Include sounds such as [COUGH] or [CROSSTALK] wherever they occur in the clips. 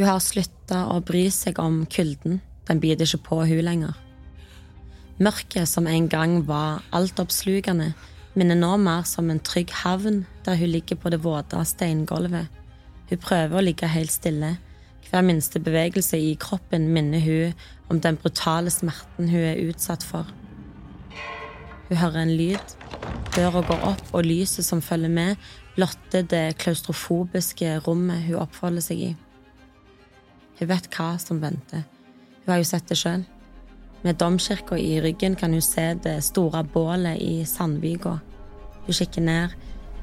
Hun har slutta å bry seg om kulden, den biter ikke på hun lenger. Mørket som en gang var altoppslukende, minner nå mer som en trygg havn der hun ligger på det våte steingulvet. Hun prøver å ligge helt stille. Hver minste bevegelse i kroppen minner hun om den brutale smerten hun er utsatt for. Hun hører en lyd. Døra går opp, og lyset som følger med, blotter det klaustrofobiske rommet hun oppholder seg i. Hun vet hva som venter. Hun har jo sett det sjøl. Med domkirka i ryggen kan hun se det store bålet i Sandvika. Hun kikker ned,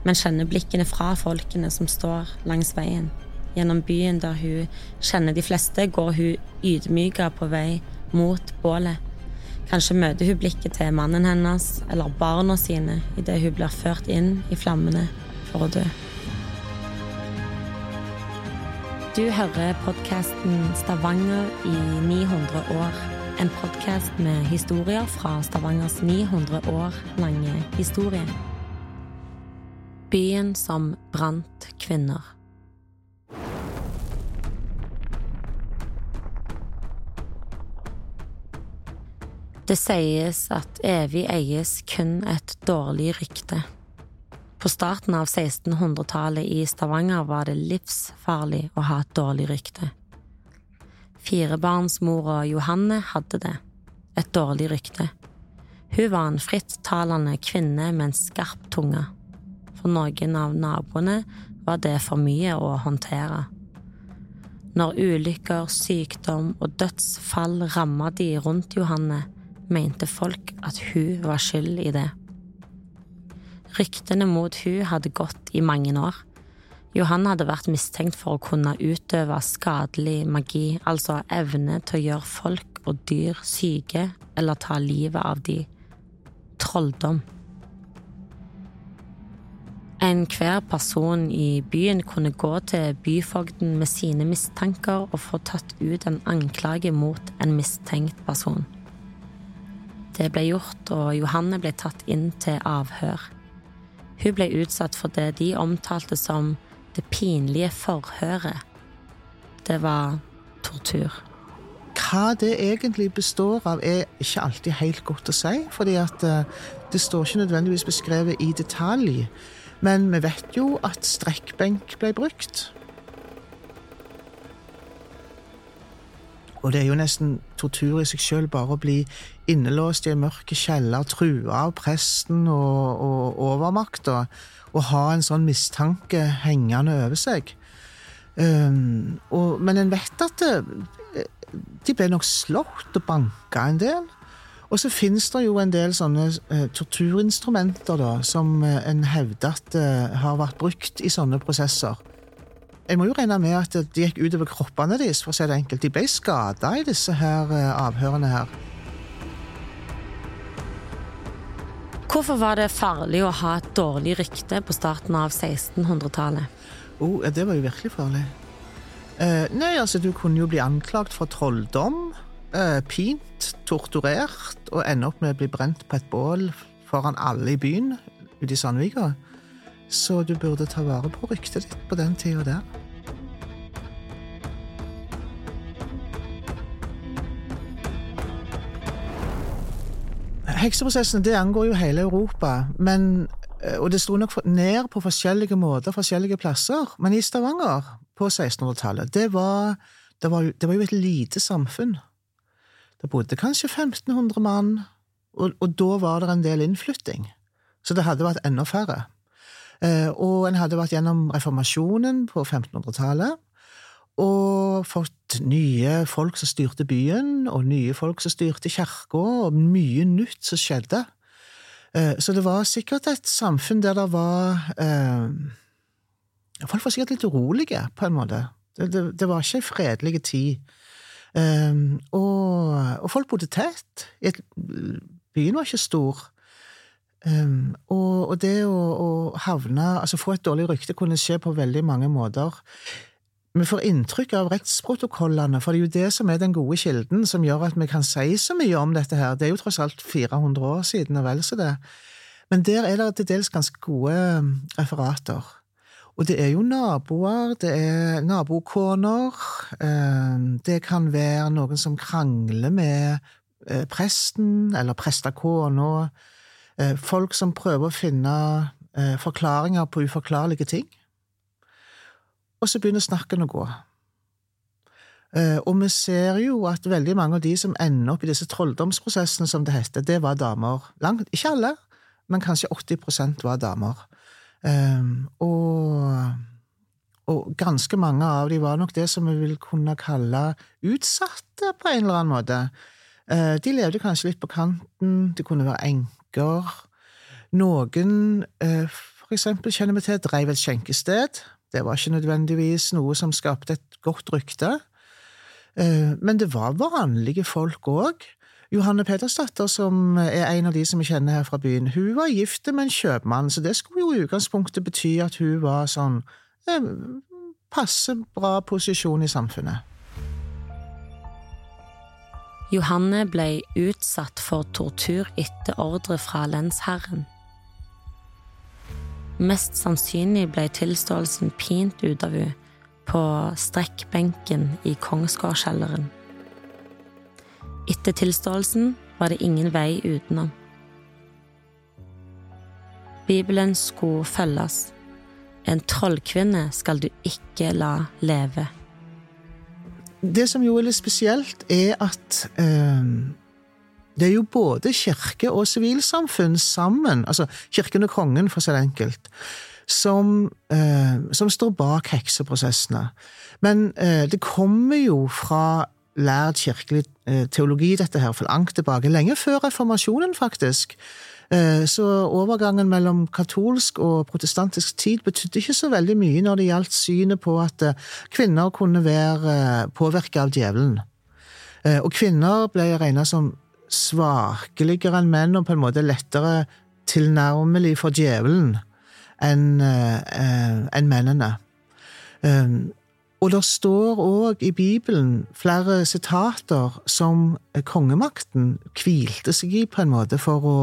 men kjenner blikkene fra folkene som står langs veien. Gjennom byen der hun kjenner de fleste, går hun ydmyka på vei mot bålet. Kanskje møter hun blikket til mannen hennes eller barna sine idet hun blir ført inn i flammene for å dø. Du hører podkasten Stavanger i 900 år. En podkast med historier fra Stavangers 900 år lange historie. Byen som brant kvinner. Det sies at evig eies kun et dårlig rykte. På starten av 1600-tallet i Stavanger var det livsfarlig å ha et dårlig rykte. Firebarnsmora Johanne hadde det, et dårlig rykte. Hun var en frittalende kvinne med en skarp tunge. For noen av naboene var det for mye å håndtere. Når ulykker, sykdom og dødsfall rammet de rundt Johanne, mente folk at hun var skyld i det. Ryktene mot hun hadde gått i mange år. Johan hadde vært mistenkt for å kunne utøve skadelig magi, altså evne til å gjøre folk og dyr syke eller ta livet av de. Trolldom. Enhver person i byen kunne gå til byfogden med sine mistanker og få tatt ut en anklage mot en mistenkt person. Det ble gjort, og Johanne ble tatt inn til avhør. Hun ble utsatt for det de omtalte som det pinlige forhøret. Det var tortur. Hva det egentlig består av, er ikke alltid helt godt å si, fordi at eh, det står ikke nødvendigvis beskrevet i detalj. Men vi vet jo at strekkbenk ble brukt. Og det er jo nesten tortur i seg sjøl bare å bli innelåst i en mørk kjeller, trua av presten og, og overmakta, og ha en sånn mistanke hengende over seg. Um, og, men en vet at det, de ble nok slått og banka en del. Og så finnes det jo en del sånne uh, torturinstrumenter da, som uh, en hevder at uh, har vært brukt i sånne prosesser. Jeg må jo regne med at de gikk utover kroppene deres, for å si det enkelt. De ble skada i disse her eh, avhørene her. Hvorfor var det farlig å ha et dårlig rykte på starten av 1600-tallet? Oh, det var jo virkelig farlig. Eh, nei, altså, du kunne jo bli anklagt for trolldom, eh, pint, torturert og ende opp med å bli brent på et bål foran alle i byen ute i Sandvika. Så du burde ta vare på ryktet ditt på den tida der. Hekseprosessen det angår jo hele Europa, men, eh, og det sto nok ned på forskjellige måter forskjellige plasser. Men i Stavanger på 1600-tallet, det, det, det, var jo et lite samfunn. Det bodde kanskje 1500 mann, og, og da var det en del innflytting. Så det hadde vært enda færre. Eh, og en hadde vært gjennom reformasjonen på 1500-tallet. Og fått nye folk som styrte byen, og nye folk som styrte kirka, og mye nytt som skjedde. Eh, så det var sikkert et samfunn der det var eh, Folk var sikkert litt urolige, på en måte. Det, det, det var ikke ei fredelig tid. Um, og, og, folk bodde tett. byen var ikke stor. Um, og, og, det å, å, havne Altså få et dårlig rykte kunne skje på veldig mange måter. Vi får inntrykk av rettsprotokollene, for det er jo det som er den gode kilden, som gjør at vi kan si så mye om dette her. Det er jo tross alt 400 år siden, og vel så det. Men der er det til dels ganske gode referater. Og det er jo naboer, det er nabokoner, eh, det kan være noen som krangler med eh, presten eller prestakona, eh, folk som prøver å finne forklaringer på uforklarlige ting. Og så begynner snakken å gå. Og vi ser jo at veldig mange av de som ender opp i disse trolldomsprosessene, som det heter, det var damer. Langt, ikke alle, men kanskje 80% var damer. Um, og, og, ganske mange av dem var nok det som vi vil kunne kalle utsatte, på en eller annen måte. Uh, de levde kanskje litt på kanten, de kunne være enker. Noen, uh, for eksempel, kjenner vi til, dreiv et skjenkested. Det var ikke nødvendigvis noe som skapte et godt rykte. Uh, men det var vanlige folk òg. Johanne Pedersdatter, som er en av de som vi kjenner her fra byen, hun var gift med en kjøpmann, så det skulle jo i utgangspunktet bety at hun var sånn eh, passe bra posisjon i samfunnet. Johanne ble utsatt for tortur etter ordre fra lensherren. Mest sannsynlig ble tilståelsen pint ut av henne på strekkbenken i Kongsgårdkjelleren. Etter tilståelsen var det ingen vei utenom. Bibelen skulle følges. En trollkvinne skal du ikke la leve. Det som jo er litt spesielt, er at eh, det er jo både kirke og sivilsamfunn sammen, altså kirken og kongen, for å si det enkelt, som, eh, som står bak hekseprosessene. Men eh, det kommer jo fra lært kirkelig eh, teologi, dette her, for langt tilbake. Lenge før reformasjonen, faktisk. Eh, så overgangen mellom katolsk og protestantisk tid betydde ikke så veldig mye når det gjaldt synet på at eh, kvinner kunne være påvirka av djevelen. Og kvinner ble regnet som svakeligere enn menn og på en måte lettere tilnærmelig for djevelen enn en mennene. Og det står òg i Bibelen flere sitater som kongemakten hvilte seg i, på en måte, for å,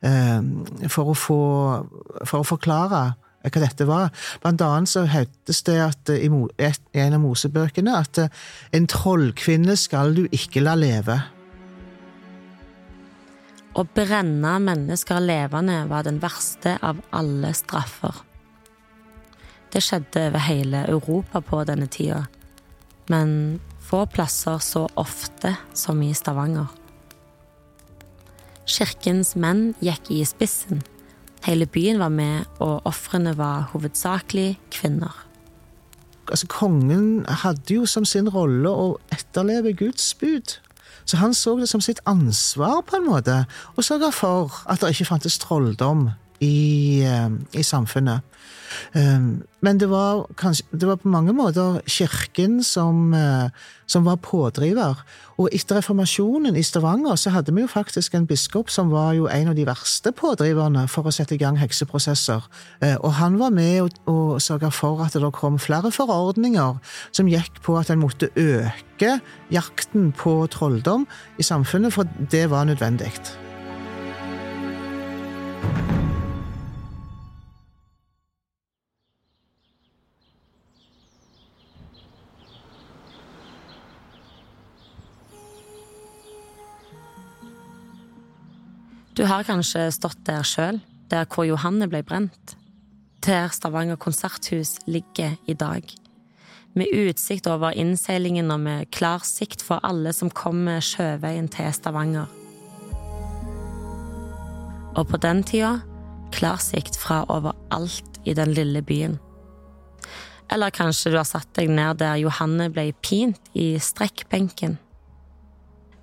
eh, for å, få, for å forklare hva dette var. Blant annet så hevdes det at i en av Mosebøkene at en trollkvinne skal du ikke la leve. Å brenne mennesker levende var den verste av alle straffer. Det skjedde over hele Europa på denne tida, men få plasser så ofte som i Stavanger. Kirkens menn gikk i spissen. Hele byen var med, og ofrene var hovedsakelig kvinner. Altså, kongen hadde jo som sin rolle å etterleve Guds bud. Så han så det som sitt ansvar på en måte å sørge for at det ikke fantes trolldom i, eh, i samfunnet. Ehm, men det var, kanskje, det var på mange måter kirken som, eh, som, var pådriver. Og etter reformasjonen i Stavanger så hadde vi jo faktisk en biskop som var jo en av de verste pådriverne for å sette i gang hekseprosesser. Eh, og han var med og, og sørga for at det kom flere forordninger som gikk på at en måtte øke jakten på trolldom i samfunnet, for det var nødvendig. Du har kanskje stått der sjøl, der hvor Johanne ble brent. Der Stavanger konserthus ligger i dag. Med utsikt over innseilingen og med klar sikt for alle som kommer sjøveien til Stavanger. Og på den tida klarsikt fra overalt i den lille byen. Eller kanskje du har satt deg ned der Johanne ble pint i strekkbenken.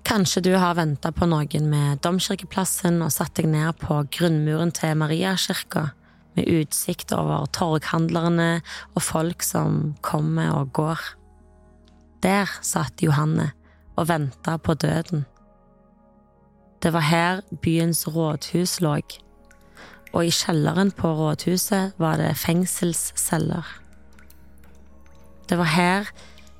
Kanskje du har venta på noen med domkirkeplassen og satt deg ned på grunnmuren til Mariakirka, med utsikt over torghandlerne og folk som kommer og går. Der satt Johanne og venta på døden. Det var her byens rådhus lå, og i kjelleren på rådhuset var det fengselsceller. Det var her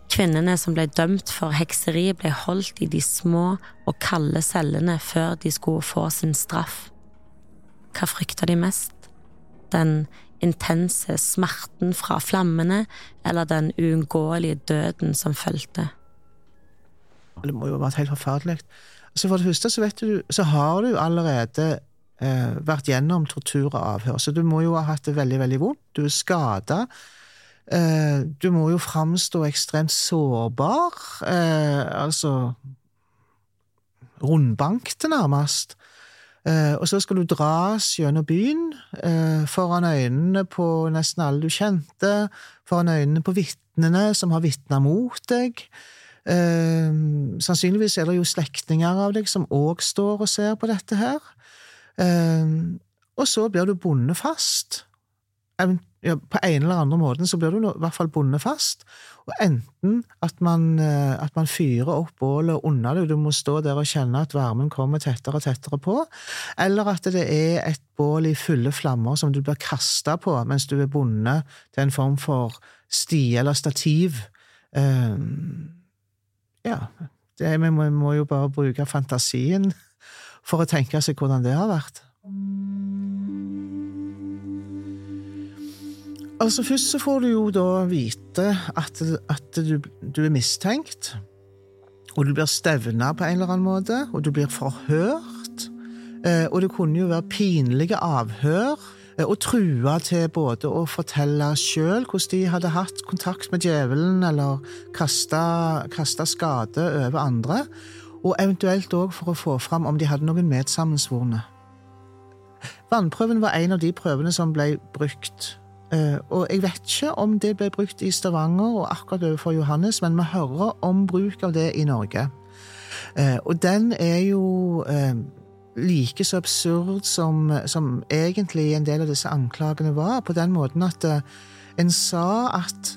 Kvinnene som ble dømt for hekseri, ble holdt i de små og kalde cellene før de skulle få sin straff. Hva frykta de mest? Den intense smerten fra flammene eller den uunngåelige døden som fulgte. Det må jo ha vært helt forferdelig. Altså For det første så, du, så har du allerede eh, vært gjennom tortur og avhør, så du må jo ha hatt det veldig, veldig vondt. Du er skada. Eh, du må jo framstå ekstremt sårbar. Eh, altså rundbankte, nærmest. Eh, og så skal du dras gjennom byen, foran øynene på nesten alle du kjente, foran øynene på vitnene som har vitna mot deg. Sannsynligvis er det jo slektninger av deg som òg står og ser på dette her. og så blir du bundet fast ja, på en eller andre måten så blir du i hvert fall bundet fast. Og enten at man, eh, at man fyrer opp bålet under deg, du må stå der og kjenne at varmen kommer tettere og tettere på, eller at det er et bål i fulle flammer som du blir kasta på mens du er bundet til en form for stie eller stativ. Um, ja, det, vi må, må jo bare bruke fantasien for å tenke seg hvordan det har vært. Altså, først så får du jo da vite at, at du, du, er mistenkt, og du blir stevna på en eller annen måte, og du blir forhørt. Eh, og det kunne jo være pinlige avhør, eh, og trua til både å fortelle sjøl hvordan de hadde hatt kontakt med djevelen, eller kasta skade over andre, og eventuelt òg for å få fram om de hadde noen medsammensvorne. Vannprøven var en av de prøvene som ble brukt og jeg vet ikke om det ble brukt i Stavanger og akkurat overfor Johannes, men vi hører om bruk av det i Norge. Uh, og den er jo uh, like så absurd som, som, egentlig en del av disse anklagene var, på den måten at en sa at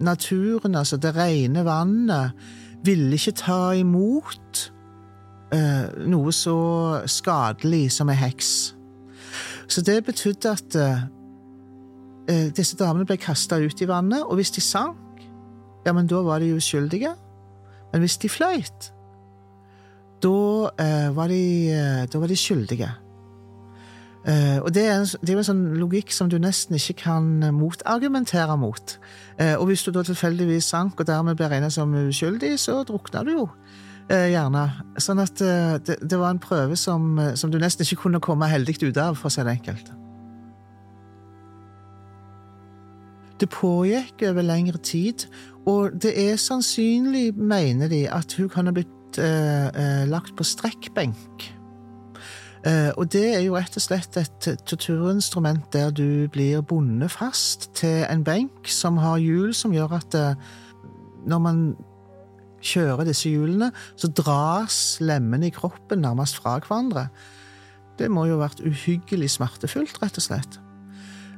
naturen, altså det rene vannet, ville ikke ta imot noe så skadelig som ei heks. Så det betydde at disse damene ble kasta ut i vannet, og hvis de sank, ja, men da var de uskyldige. Men hvis de fløyt, da, eh, var, de, da var de skyldige. og det er, en, det er, en, sånn logikk som du nesten ikke kan motargumentere mot. og hvis du da tilfeldigvis sank og dermed ble regnet som uskyldig, så drukna du jo. gjerne. Sånn at det, det, var en prøve som, som, du nesten ikke kunne komme heldig ut av, for å si det enkelt. Det pågikk over lengre tid, og det er sannsynlig, mener de, at hun kan ha blitt eh, eh, lagt på strekkbenk. Eh, og det er jo rett og slett et torturinstrument der du blir bundet fast til en benk som har hjul som gjør at eh, når man kjører disse hjulene, så dras lemmene i kroppen nærmest fra hverandre. Det må jo ha vært uhyggelig smertefullt, rett og slett.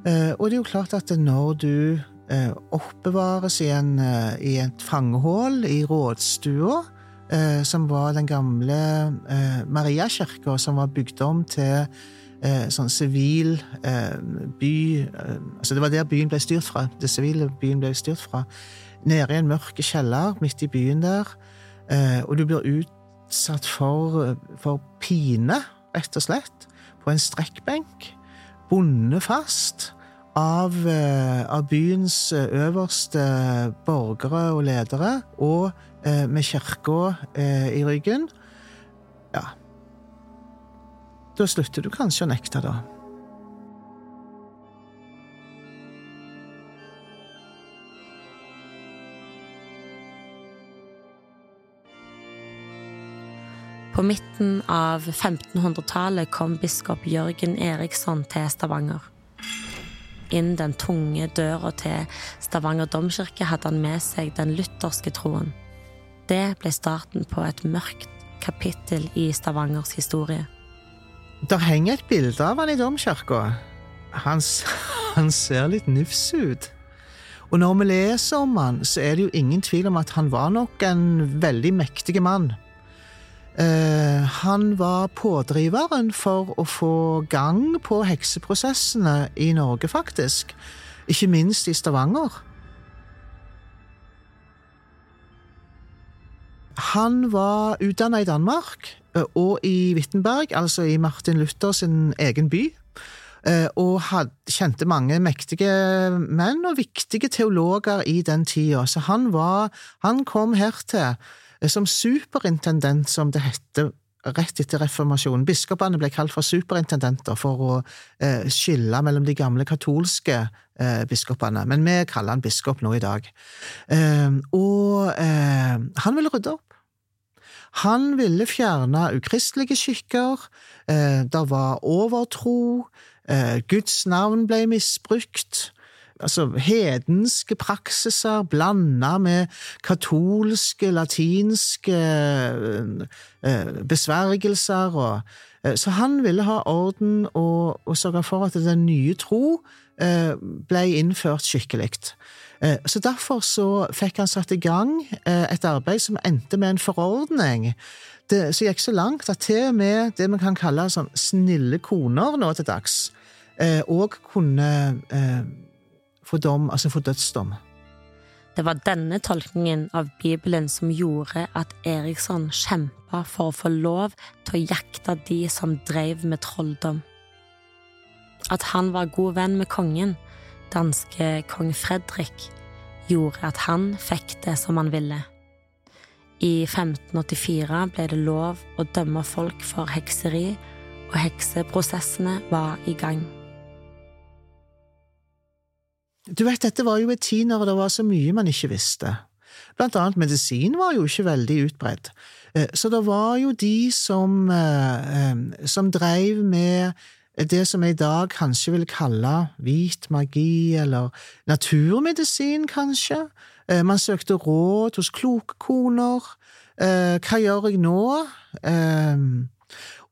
Eh, og det er jo klart at når du eh, oppbevares i, en, eh, i et fangehull i rådstua, som var den gamle Mariakirka, som var bygd om til sånn sivil by Altså, det var der byen ble styrt fra. Det sivile byen ble styrt fra. Nede i en mørk kjeller midt i byen der. og du blir utsatt for, for pine, rett og slett, på en strekkbenk. Bonde fast av, eh, av, byens eh, øverste borgere og ledere, og eh, med kirka i ryggen, ja. Da slutter du kanskje å nekte, da. På midten av 1500-tallet kom biskop Jørgen Eriksson til Stavanger inn den tunge døra til Stavanger domkirke hadde han med seg den lutherske troen. Det ble starten på et mørkt kapittel i Stavangers historie. Der henger et bilde av han i domkirka. Han, han, ser litt nufs ut. Og når vi leser om han, så er det jo ingen tvil om at han var nok en veldig mektig mann. Eh, han var pådriveren for å få gang på hekseprosessene i Norge, faktisk. Ikke minst i Stavanger. Han var utdanna i Danmark eh, og i Wittenberg, altså i Martin Luther sin egen by. eh, og kjente mange mektige menn og viktige teologer i den tida. Så han var Han kom hertil som superintendent, som det hette rett etter reformasjonen. Biskopene ble kalt for superintendenter for å eh, skille mellom de gamle katolske eh, biskopene, men vi kaller han biskop nå i dag. Eh, og eh, han ville rydde opp. Han ville fjerne ukristelige skikker, eh, det var overtro, eh, Guds navn ble misbrukt altså hedenske praksiser blanda med katolske, latinske eh, besvergelser og eh, Så han ville ha orden og, og sørge for at den nye tro eh, ble innført skikkelig. Så Derfor så fikk han satt i gang et arbeid som endte med en forordning. Det, som gikk så langt at til og med det vi kan kalle sånn snille koner nå til dags, òg kunne for dom, altså for dødsdom. Det var denne tolkningen av Bibelen som gjorde at Eriksson kjempa for å få lov til å jakte de som drev med trolldom. At han var god venn med kongen, danske kong Fredrik, gjorde at han fikk det som han ville. I 1584 ble det lov å dømme folk for hekseri, og hekseprosessene var i gang. Du vet, dette var jo en tid når det var så mye man ikke visste. Blant annet medisin var jo ikke veldig utbredt. Eh, så det var jo de som, eh, eh, som dreiv med det som jeg i dag kanskje vil kalle hvit magi, eller naturmedisin, kanskje. Man søkte råd hos kloke koner. Hva gjør jeg nå?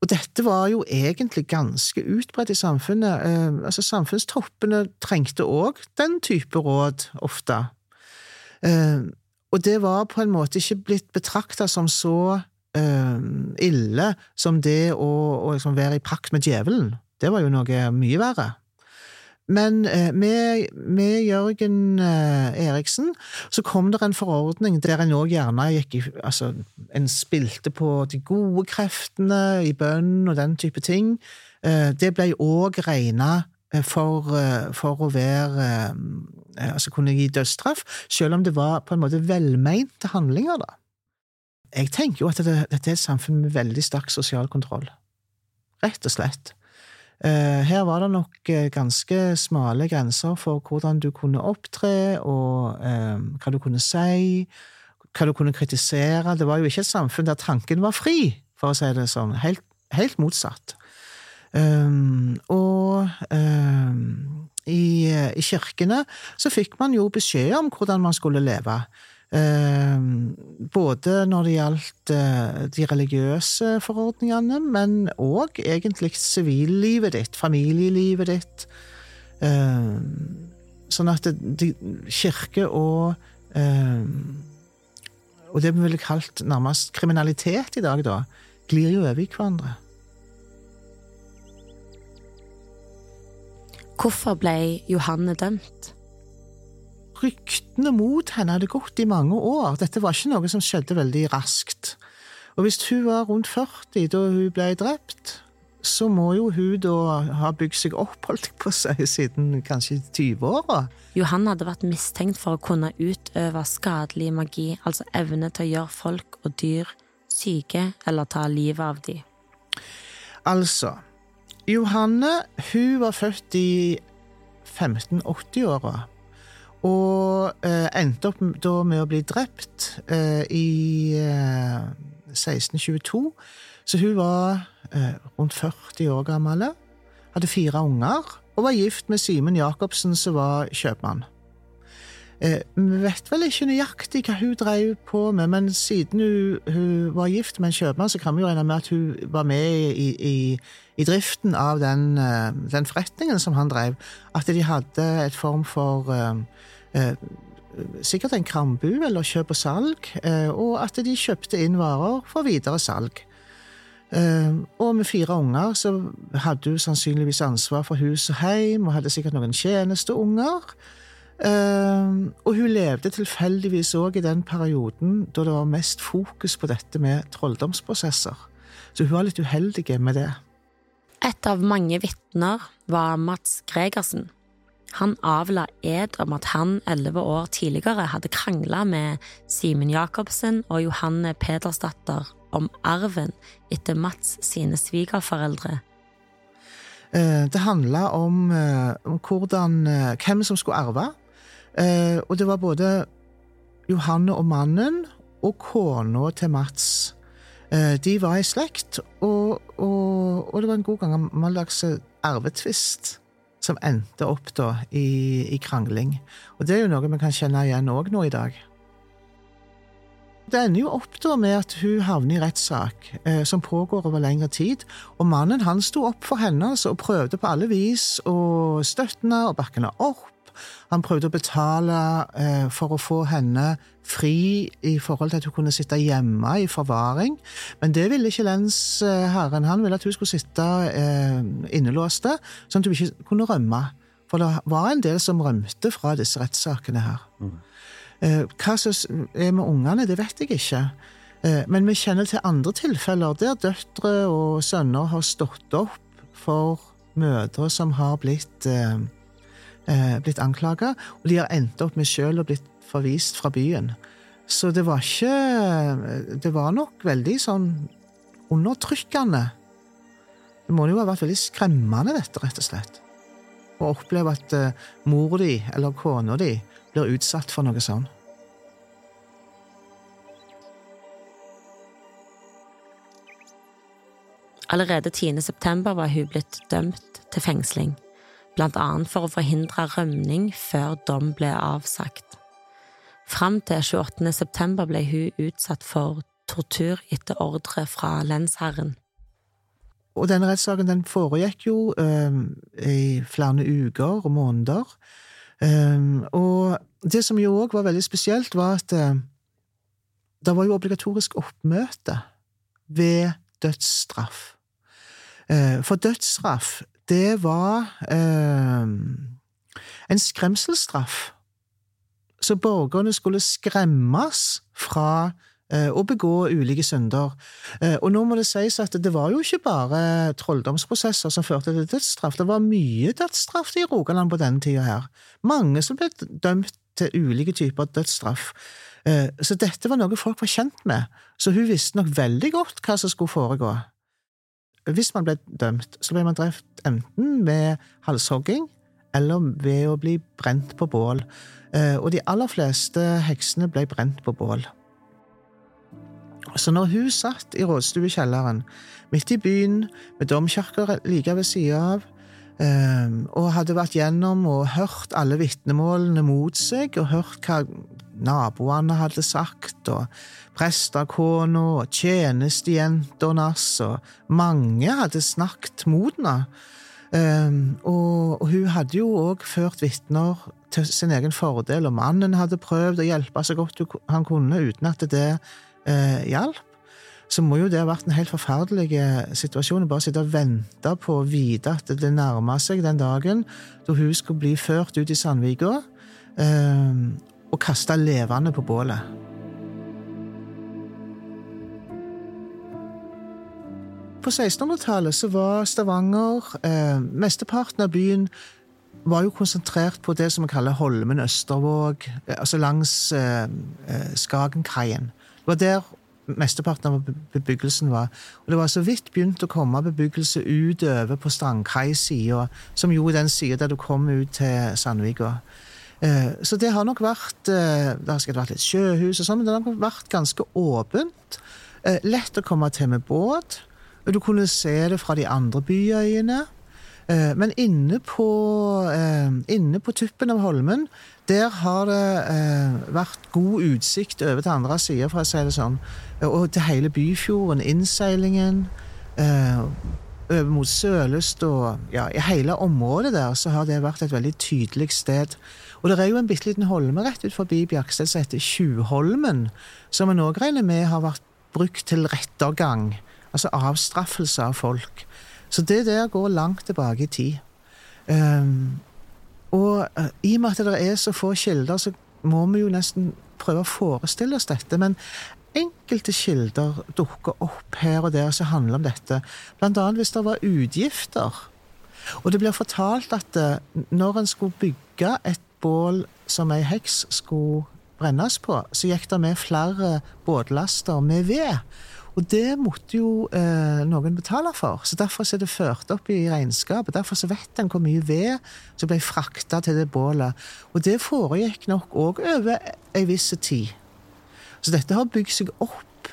Og dette var jo egentlig ganske utbredt i samfunnet. Eh, altså Samfunnstoppene trengte òg den type råd, ofte. Eh, og det var på en måte ikke blitt betrakta som så eh, ille som det å, å liksom være i pakt med djevelen. Det var jo noe mye verre. Men eh, med, med, Jørgen eh, Eriksen så kom det en forordning der en òg gjerne gikk i Altså, en spilte på de gode kreftene i bønn og den type ting. Eh, det ble òg regna for, for, å være Altså kunne gi dødsstraff, selv om det var på en måte velmente handlinger, da. Jeg tenker jo at dette det er et samfunn med veldig sterk sosial kontroll. Rett og slett. Eh, her var det nok eh, ganske smale grenser for hvordan du kunne opptre, og eh, hva du kunne si, hva du kunne kritisere. Det var jo ikke et samfunn der tanken var fri, for å si det sånn. Helt, helt motsatt. Um, og um, i, i, kirkene så fikk man jo beskjed om hvordan man skulle leve. Eh, både når det gjaldt eh, de religiøse forordningene, men òg egentlig sivillivet ditt, familielivet ditt. Eh, sånn at det, kirke og Og det vi ville kalt nærmest kriminalitet i dag, da, glir jo over i hverandre. Hvorfor ble Johanne dømt? Ryktene mot henne hadde gått i mange år. Dette var ikke noe som skjedde veldig raskt. Og hvis hun var rundt 40 da hun ble drept, så må jo hun da ha bygd seg opp, holdt jeg på å si, siden kanskje 20-åra. Johan hadde vært mistenkt for å kunne utøve skadelig magi, altså evne til å gjøre folk og dyr syke eller ta livet av dem. Altså, Johanne hun var født i 1580-åra og eh, endte opp da med å bli drept eh, i eh, 1622. Så hun var eh, rundt 40 år gammel, hadde fire unger og var gift med Simen Jacobsen, som var kjøpmann. Eh, vi vet vel ikke nøyaktig hva hun drev på med, men siden hun, hun var gift med en kjøpmann, så kan vi jo regne med at hun var med i, i, i driften av den, eh, den, forretningen som han drev. At de hadde et form for eh, sikkert en krambu eller kjøp og salg, eh, og at de kjøpte inn varer for videre salg. Eh, og med fire unger så hadde hun sannsynligvis ansvar for hus og heim, og hadde sikkert noen tjenesteunger. Uh, og hun levde tilfeldigvis òg i den perioden da det var mest fokus på dette med trolldomsprosesser. Så hun var litt uheldig med det. Et av mange vitner var Mats Gregersen. Han avla ed om at han elleve år tidligere hadde krangla med Simen Jacobsen og Johanne Pedersdatter om arven etter Mats sine svigerforeldre. Eh, det handla om, eh, om hvordan, eh, hvem som skulle arve. Og det var både Johanne og mannen og kona til Mats. De var i slekt, og, og, og det var en god gang gammeldags arvetvist som endte opp da i, i, krangling. Og det er jo noe vi kan kjenne igjen òg nå i dag. Det ender jo opp da med at hun havner i rettssak, eh, som pågår over lengre tid. Og mannen han sto opp for henne altså, og prøvde på alle vis å støtte henne og bakke henne opp. Han prøvde å betale eh, for å få henne fri i forhold til at hun kunne sitte hjemme i forvaring. Men det ville ikke lensherren. Han ville at hun skulle sitte eh, innelåste, sånn at hun ikke kunne rømme. For det var en del som rømte fra disse rettssakene her. Mm. Eh, hva som er med ungene, det vet jeg ikke. Eh, men vi kjenner til andre tilfeller der døtre og sønner har stått opp for mødre som har blitt eh, eh, blitt anklaga, og de har endt opp med sjøl å blitt forvist fra byen. Så det var ikke Det var nok veldig sånn undertrykkende. Det må jo ha vært veldig skremmende, dette, rett og slett. Å oppleve at uh, mor di eller kona di blir utsatt for noe sånt. Allerede 10. september var hun blitt dømt til fengsling annet for å forhindre rømning før dom ble avsagt. Fram til 28. september ble hun utsatt for tortur etter ordre fra lensherren. Og denne rettssaken den foregikk jo øh, i flere uker og måneder. Um, og det som jo òg var veldig spesielt, var at uh, det var jo obligatorisk oppmøte ved dødsstraff. Uh, for dødsstraff det var eh, en skremselsstraff. Så borgerne skulle skremmes fra eh, å begå ulike synder. Eh, og nå må det sies at det var jo ikke bare trolldomsprosesser som førte til dødsstraff. Det var mye dødsstraff i Rogaland på denne tida her. Mange som ble dømt til ulike typer dødsstraff. Eh, så dette var noe folk var kjent med, så hun visste nok veldig godt hva som skulle foregå. Hvis man ble dømt, så ble man drept enten ved halshogging eller ved å bli brent på bål. Eh, og de aller fleste heksene ble brent på bål. Så når hun satt i rådstuekjelleren midt i byen, med domkirker like ved sida av, eh, og hadde vært gjennom og hørt alle vitnemålene mot seg, og hørt hva naboene hadde sagt, og prestekona og tjenestejentene og mange hadde snakket mot henne. Um, og, og, hun hadde jo òg ført vitner til sin egen fordel, og mannen hadde prøvd å hjelpe så godt han kunne uten at det uh, hjalp. Så må jo det ha vært en helt forferdelig eh, situasjon å bare sitte og vente på å vite at det nærma seg den dagen da hun skulle bli ført ut i Sandvika. eh, og kasta levende på bålet. På 1600-tallet så var Stavanger eh, Mesteparten av byen var jo konsentrert på det som vi kaller Holmen Østervåg, eh, altså langs eh, eh, Skagenkaien. Det var der mesteparten av bebyggelsen var. Og det var så vidt begynt å komme bebyggelse utover på Strandkai-sida, som jo den sida der du kom ut til Sandvika. Eh, så det har nok vært eh, Det har sikkert vært litt sjøhus og sånn, men det har nok vært ganske åpent. Eh, lett å komme til med båt. Du kunne se det fra de andre byøyene. Men inne på, inne på tuppen av Holmen, der har det vært god utsikt over til andre sida, for å si det sånn. Og til hele Byfjorden. Innseilingen. Over mot Søløst og ja, i hele området der så har det vært et veldig tydelig sted. Og det er jo en bitte liten holme rett ut forbi Bjerksted som heter Tjuvholmen, som en òg regner med har vært brukt til rettergang, altså avstraffelse av folk. Så det der går langt tilbake i tid. Um, og i og med at det er så få kilder, så må vi jo nesten prøve å forestille oss dette. Men enkelte kilder dukker opp her og der som handler om dette. Bl.a. hvis det var utgifter. Og det blir fortalt at eh, når en skulle bygge et bål som ei heks skulle brennes på, så gikk det med flere båtlaster med ved. Og det måtte jo eh, noen betale for, så derfor er det ført opp i regnskapet. Derfor så vet en hvor mye ved som ble frakta til det bålet. Og det foregikk nok òg over ei viss tid. Så dette har bygd seg opp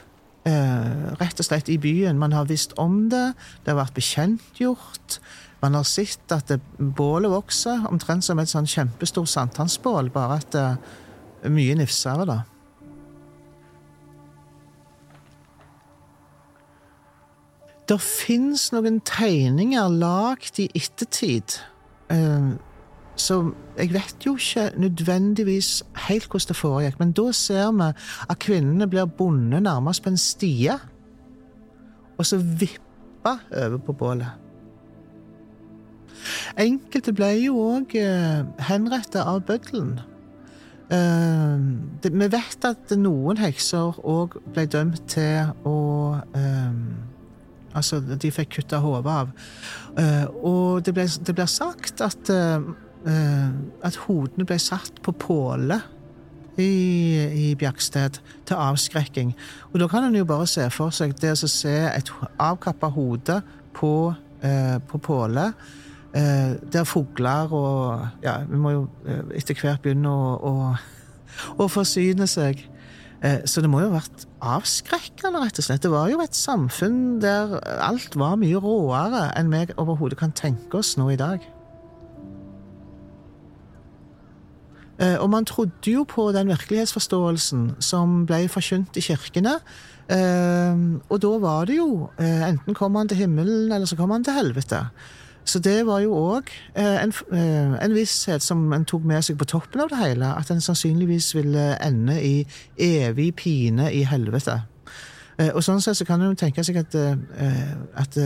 eh, rett og slett i byen. Man har visst om det, det har vært bekjentgjort. Man har sett at bålet vokser, omtrent som et sånn kjempestort sankthansbål, bare at det er mye nifsere, da. Det fins noen tegninger lagd i ettertid. Eh, så jeg vet jo ikke nødvendigvis helt hvordan det foregikk, men da ser vi at kvinnene blir bundet nærmest på en stie, og så vippa over på bålet. Enkelte ble jo òg eh, henrettet av bøddelen. Eh, vi vet at noen hekser òg ble dømt til å eh, Altså, de fikk kutta hodet av. Og det, blir sagt at at hodene ble satt på påle i, i Bjerksted til avskrekking. Og da kan en jo bare se for seg det å se et avkappa hode på, eh, på påle. Eh, der fugler og Ja, vi må jo eh, etter hvert begynne å, å, å forsyne seg. Eh, så det må jo ha vært avskrekkende, rett og slett. Det var jo et samfunn der alt var mye råere enn vi overhodet kan tenke oss nå i dag. Og man trodde jo på den virkelighetsforståelsen som ble forkynt i kirkene. Eh, og da var det jo eh, enten kom han til himmelen, eller så kom han til helvete. Så det var jo òg en, en, visshet som en tok med seg på toppen av det hele. At en sannsynligvis ville ende i evig pine i helvete. Og sånn sett så kan en tenke seg at, at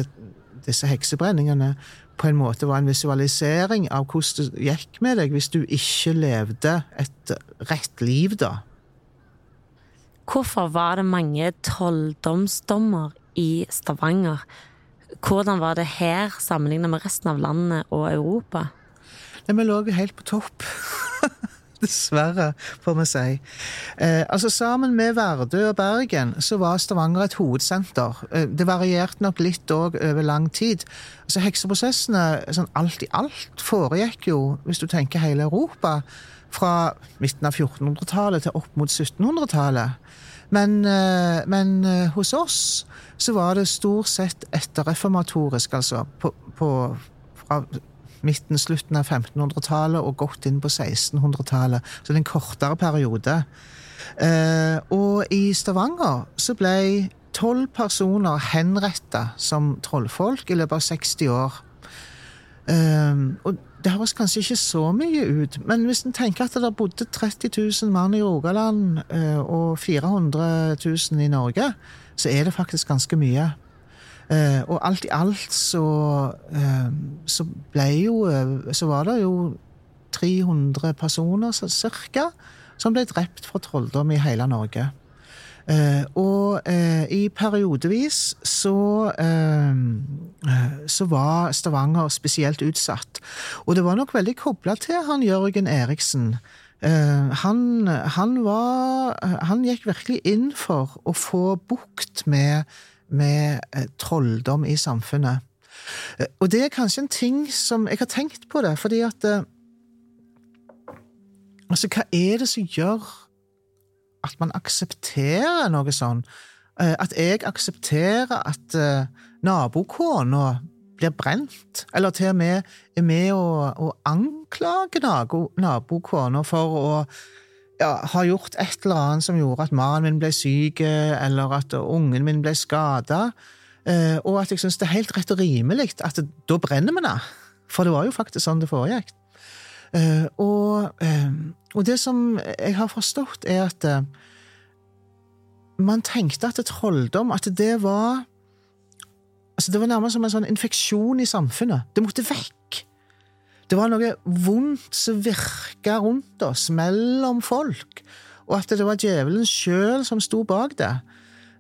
disse heksebrenningene på en måte var en visualisering av hvordan det gikk med deg hvis du ikke levde et rett liv, da. Hvorfor var det mange trolldomsdommer i Stavanger? Hvordan var det her sammenlignet med resten av landet og Europa? Nei, Vi lå helt på topp. [LAUGHS] Dessverre, får vi si. Eh, altså Sammen med Vardø og Bergen så var Stavanger et hovedsenter. Eh, det varierte nok litt òg over lang tid. Altså Hekseprosessene sånn alt i alt foregikk jo, hvis du tenker hele Europa, fra midten av 1400-tallet til opp mot 1700-tallet. Men, eh, men eh, hos oss så var det stort sett etterreformatorisk, altså. På, på, fra midten, slutten av 1500-tallet og godt inn på 1600-tallet. Så det er en kortere periode. Eh, og i Stavanger så ble tolv personer henretta som trollfolk i løpet av 60 år. Eh, og det høres kanskje ikke så mye ut, men hvis en tenker at det bodde 30 000 mann i Rogaland eh, og 400 000 i Norge, så er det faktisk ganske mye. Eh, og alt i alt så, eh, så ble jo eh, Så var det jo 300 personer cirka som ble drept fra trolldom i hele Norge. og i periodevis så så var Stavanger spesielt utsatt. Og det var nok veldig kobla til han Jørgen Eriksen. han, han, var, han gikk virkelig inn for å få bukt med med eh, trolldom i samfunnet. Eh, og det er kanskje en ting som Jeg har tenkt på det, fordi at eh, Altså, hva er det som gjør at man aksepterer noe sånn? At jeg aksepterer at nabokona blir brent, eller til og med er med å, å anklage nabokona for å ja, har gjort et eller annet som gjorde at mannen min ble syk, eller at ungen min ble skada, eh, og at jeg syns det er helt rett og rimelig at da brenner vi det. For det var jo faktisk sånn det foregikk. Eh, og, eh, og det som jeg har forstått, er at man tenkte at trolldom at det var altså Det var nærmest som en sånn infeksjon i samfunnet. Det måtte vekk. Det var noe vondt som virka rundt oss, mellom folk. og at det var djevelen sjøl som sto bak det.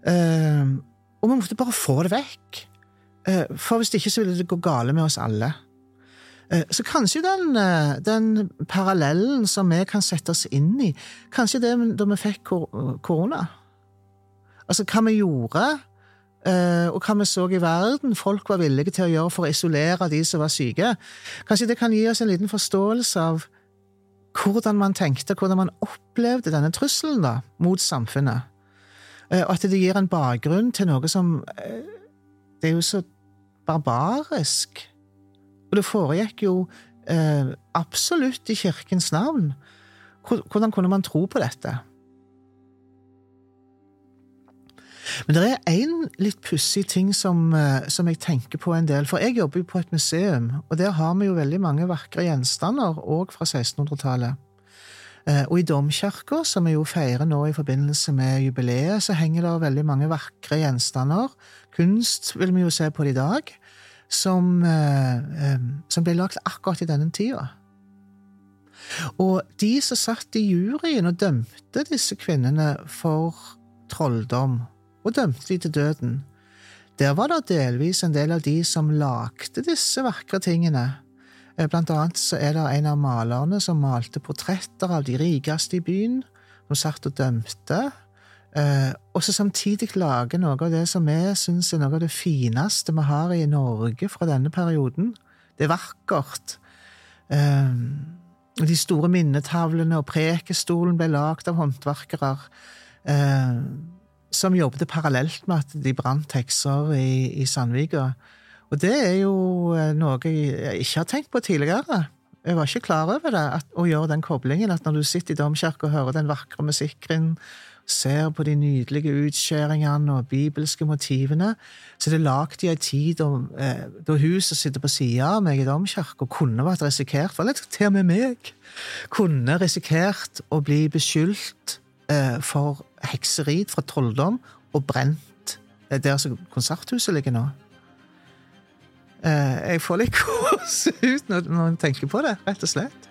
Eh, og vi måtte bare få det vekk. Eh, for hvis ikke så ville det gå gale med oss alle. Eh, så kanskje den, eh, den, parallellen som vi kan sette oss inn i, kanskje det da vi fikk korona. Altså hva vi gjorde, og hva vi så i verden folk var villige til å gjøre for å isolere de som var syke. Kanskje det kan gi oss en liten forståelse av hvordan man tenkte, hvordan man opplevde denne trusselen da, mot samfunnet. Og at det gir en bakgrunn til noe som Det er jo så barbarisk og det foregikk jo eh, absolutt i kirkens navn. Hvordan kunne man tro på dette? Men det er én litt pussig ting som, eh, som, jeg tenker på en del. For jeg jobber jo på et museum, og der har vi jo veldig mange vakre gjenstander, òg fra 1600-tallet. Eh, og i domkirka, som vi jo feirer nå i forbindelse med jubileet, så henger det veldig mange vakre gjenstander. Kunst vil vi jo se på det i dag som, eh, som ble lagd akkurat i denne tida. Og de som satt i juryen og dømte disse kvinnene for trolldom, og dømte de til døden, der var det delvis en del av de som lagde disse vakre tingene. Eh, blant annet så er det en av malerne som malte portretter av de rikeste i byen, som satt og dømte Eh, og så samtidig lage noe av det som vi syns er noe av det fineste vi har i Norge fra denne perioden. Det er vakkert. Eh, de store minnetavlene og prekestolen ble lagd av håndverkere som jobbet parallelt med at de brant hekser i, i Sandvika. Og det er jo eh, noe jeg ikke har tenkt på tidligere. Jeg var ikke klar over det, at, å gjøre den koblingen. At når du sitter i domkirka og hører den vakre musikken ser på de nydelige utskjæringene og bibelske motivene, så er det lagd i ei tid da, eh, da huset sitter på sida av meg i domkirka, kunne vært risikert, for til og med meg, kunne risikert å bli beskyldt eh, for hekseri, fra trolldom, og brent der som konserthuset ligger nå. Eh, jeg får litt [LAUGHS] gåsehud når jeg tenker på det, rett og slett.